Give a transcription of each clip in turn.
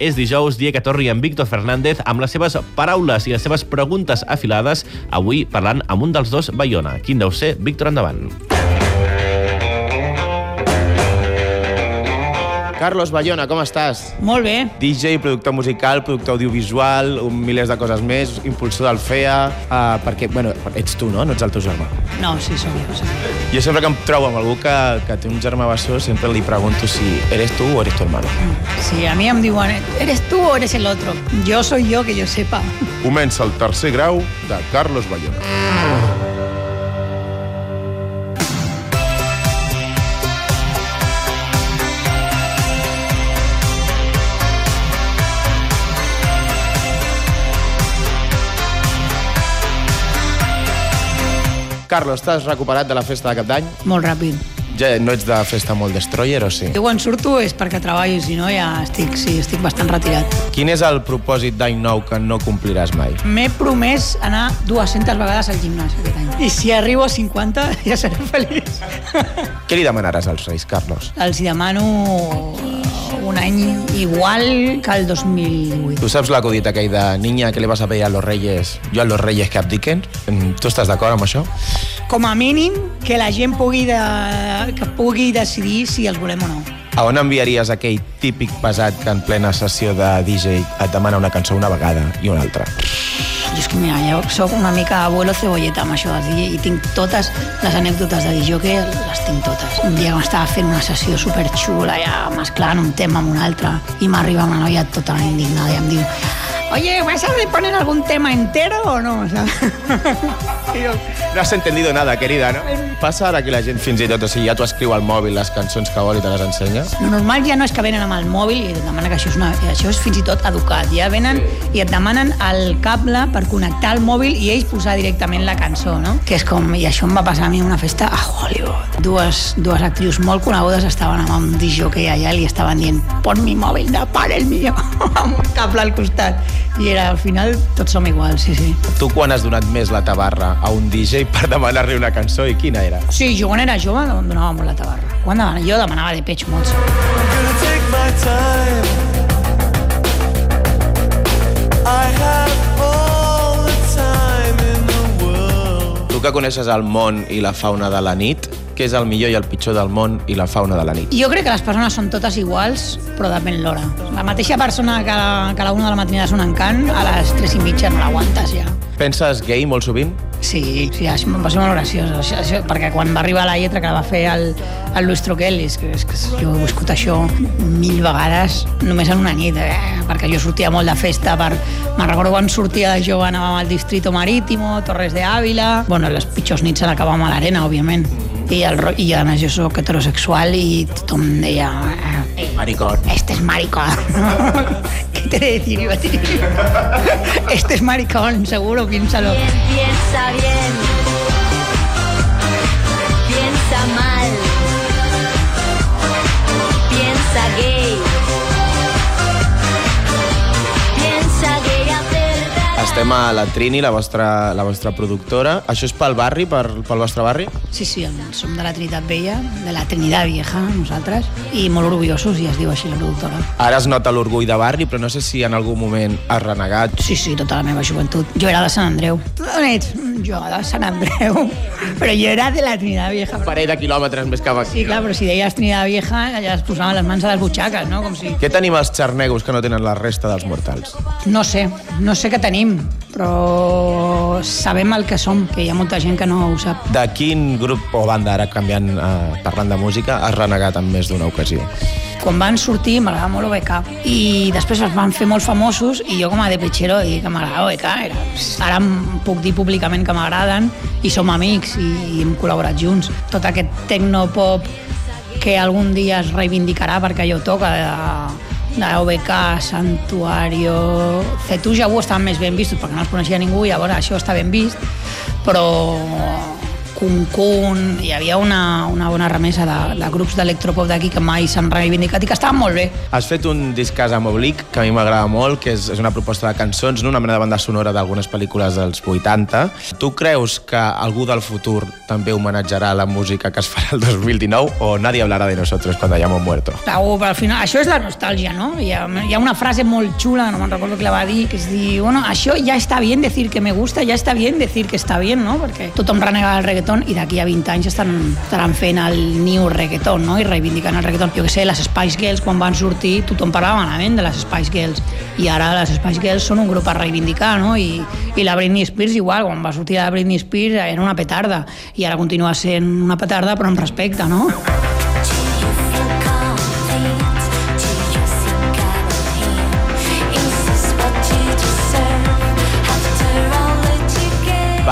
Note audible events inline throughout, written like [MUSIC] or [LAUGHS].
És dijous, dia que torni en Víctor Fernández amb les seves paraules i les seves preguntes afilades, avui parlant amb un dels dos Bayona. Quin deu ser? Víctor, endavant. Carlos Bayona, com estàs? Molt bé. DJ, productor musical, productor audiovisual, un milers de coses més, impulsor del FEA, uh, perquè, bueno, ets tu, no? No ets el teu germà. No, sí, som jo. Sí. Jo sempre que em trobo amb algú que, que té un germà bessó, sempre li pregunto si eres tu o eres tu hermano. Sí, a mi em diuen, ¿eres tú o eres el otro? Yo soy yo, que yo sepa. Comença el tercer grau de Carlos Bayona. Carlos, t'has recuperat de la festa de cap d'any? Molt ràpid. Ja no ets de festa molt destroyer, o sí? Jo quan surto és perquè treballo, si no ja estic, sí, estic bastant retirat. Quin és el propòsit d'any nou que no compliràs mai? M'he promès anar 200 vegades al gimnàs aquest any. I si arribo a 50 ja seré feliç. Què li demanaràs als Reis, Carlos? Els hi demano un any igual que el 2008. Tu saps l'acudit aquell de niña que le vas a pedir a los reyes, yo a los reyes que abdiquen? Mm, Tu estàs d'acord amb això? Com a mínim, que la gent pugui, de, que pugui decidir si els volem o no. A on enviaries aquell típic pesat que en plena sessió de DJ et demana una cançó una vegada i una altra? És que, mira, jo soc una mica abuelo cebolleta amb això de DJ i tinc totes les anècdotes de DJ que les tinc totes. Un dia que m'estava fent una sessió superxula, ja mesclant un tema amb un altre, i m'arriba una noia tota indignada i em diu Oye, ¿vas a poner algún tema entero o no? I [LAUGHS] jo, No has entendido nada, querida, no? Passa ara que la gent fins i tot, o sigui, ja t'ho escriu al mòbil les cançons que vol i te les ensenya? Lo normal ja no és que venen amb el mòbil i et demanen que això és, una, això és fins i tot educat. Ja venen i et demanen el cable per connectar al mòbil i ells posar directament la cançó, no? Que és com... I això em va passar a mi en una festa a Hollywood. Dues, dues actrius molt conegudes estaven amb un DJ que allà i li estaven dient pon mi mòbil de pare el millor [LAUGHS] amb un cable al costat. I era, al final, tots som iguals, sí, sí. Tu quan has donat més la tabarra a un DJ per demanar-li una cançó i quina era? Sí, jo quan era jove em donava molt la tabarra. Quan demanava, jo demanava de peig molts. world. Tu que coneixes el món i la fauna de la nit, què és el millor i el pitjor del món i la fauna de la nit? Jo crec que les persones són totes iguals, però depèn l'hora. La mateixa persona que, la, que a la una de la matinada és un encant, a les tres i mitja no l'aguantes ja. Penses gay molt sovint? Sí, sí, això em va ser molt graciós, això, això, perquè quan va arribar la lletra que la va fer el, el Luis Troquel, és que, és que jo he viscut això mil vegades només en una nit, eh? perquè jo sortia molt de festa, per... me'n recordo quan sortia de jove anàvem al Distrito Marítimo, Torres de Ávila, bueno, les pitjors nits se l'acabàvem a l'arena, òbviament, i, el, ro- i a més jo soc heterosexual i tothom em deia eh, Maricón. este es maricón. [LAUGHS] ¿Qué te he de decir? A decir, [LAUGHS] Este es maricón, seguro, piénsalo. Piensa bien. Estem a la Trini, la vostra, la vostra productora. Això és pel barri, per, pel vostre barri? Sí, sí, som de la Trinitat Vella, de la Trinitat Vieja, nosaltres, i molt orgullosos, i es diu així la productora. Ara es nota l'orgull de barri, però no sé si en algun moment has renegat. Sí, sí, tota la meva joventut. Jo era de Sant Andreu. D'on ets? Jo, de Sant Andreu. [LAUGHS] Però jo era de la Trinitat Vieja. Un parell de quilòmetres més cap aquí. Sí, clar, però si deies Trinitat Vieja, ja es posaven les mans a les butxaques, no? Com si... Què tenim els xarnegos que no tenen la resta dels mortals? No sé, no sé què tenim, però sabem el que som, que hi ha molta gent que no ho sap. De quin grup o banda, ara canviant, eh, parlant de música, has renegat en més d'una ocasió? Quan van sortir m'agradava molt OBK i després es van fer molt famosos i jo com a de petxero dic que m'agradava OBK. Era, ara em puc dir públicament que m'agraden i som amics i, i hem col·laborat junts. Tot aquest tecnopop que algun dia es reivindicarà perquè jo toca de, de OBK, Santuario... Cetu ja ho estaven més ben vistos perquè no els coneixia ningú i llavors això està ben vist. Però Kun, hi havia una, una bona remesa de, de grups d'electropop d'aquí que mai s'han reivindicat i que estaven molt bé. Has fet un discàs amb Oblic, que a mi m'agrada molt, que és, és una proposta de cançons, no? una mena de banda sonora d'algunes pel·lícules dels 80. Tu creus que algú del futur també homenatjarà la música que es farà el 2019 o nadie hablarà de nosotros cuando hayamos muerto? Segur, però al final, això és la nostàlgia, no? Hi ha, hi ha una frase molt xula, no me'n recordo qui la va dir, que es diu, bueno, això ja està bien decir que me gusta, ja està bien decir que està bien, no? Perquè tothom renega del reggaeton i d'aquí a 20 anys estan, estaran fent el new reggaeton, no? I reivindicant el reggaeton. Jo que sé, les Spice Girls, quan van sortir, tothom parlava malament de les Spice Girls. I ara les Spice Girls són un grup a reivindicar, no? I, i la Britney Spears igual, quan va sortir la Britney Spears era una petarda. I ara continua sent una petarda, però amb respecte, no?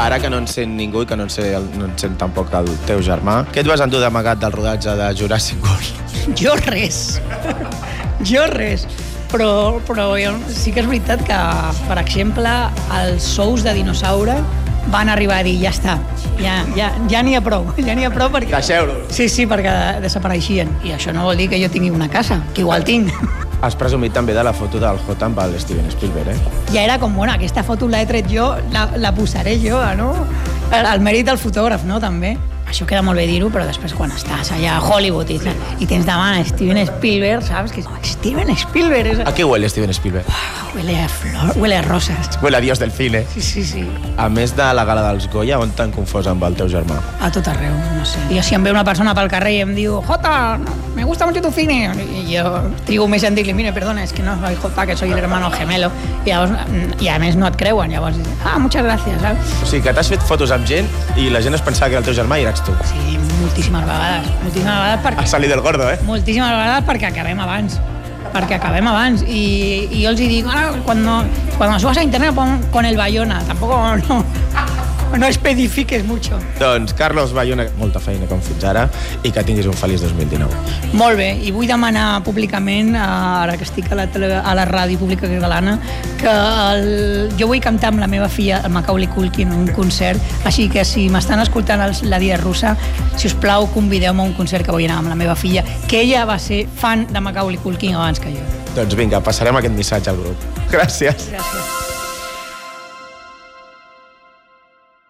Ara que no en sent ningú i que no en, sé, no en sent tampoc el teu germà, què et vas endur d'amagat del rodatge de Jurassic World? [LAUGHS] Jo res. jo res. Però, però jo, sí que és veritat que, per exemple, els sous de dinosaure van arribar a dir, ja està, ja ja, ja n'hi ha prou, [LAUGHS] ja n'hi ha prou perquè... Deixeu-lo. Sí, sí, perquè desapareixien. I això no vol dir que jo tingui una casa, que igual tinc. Has presumit també de la foto del J amb el Steven Spielberg, eh? Ja era com, bueno, aquesta foto l'he tret jo, la, la posaré jo, no? El, el mèrit del fotògraf, no?, també. Això queda molt bé dir-ho, però després quan estàs allà a Hollywood i, i tens davant Steven Spielberg, saps? Que és Steven Spielberg és... A què huele Steven Spielberg? Huele a flor, huele a roses. Huele a dios del cine. Sí, sí, sí. A més de la gala dels Goya, on t'han confós amb el teu germà? A tot arreu, no sé. I si em ve una persona pel carrer i em diu Jota, me gusta mucho tu cine. I jo trigo més en dir-li, mire, perdona, es que no soy Jota, que soy el hermano gemelo. I, llavors, I a més no et creuen, llavors, ah, muchas gracias, saps? O sigui, que t'has fet fotos amb gent i la gent es pensava que era el teu germà i eres tu. Sí, moltíssimes vegades. Moltíssimes vegades perquè... Has salit del gordo, eh? Moltíssimes vegades perquè acabem abans perquè acabem abans i, i jo els dic ah, cuando, cuando subas a internet pon con el Bayona tampoco no, no especifiques mucho Doncs, Carlos Bayona, molta feina com fins ara i que tinguis un feliç 2019. molt bé, i vull demanar públicament eh, ara que estic a la, tele, a la ràdio pública catalana que el, jo vull cantar amb la meva filla el Macaulay Culkin en un concert així que si m'estan escoltant els, la Dia Russa si us plau convideu-me a un concert que vull anar amb la meva filla que ella va ser fan de Macaulay Culkin abans que jo Doncs vinga, passarem aquest missatge al grup. Gràcies. gràcies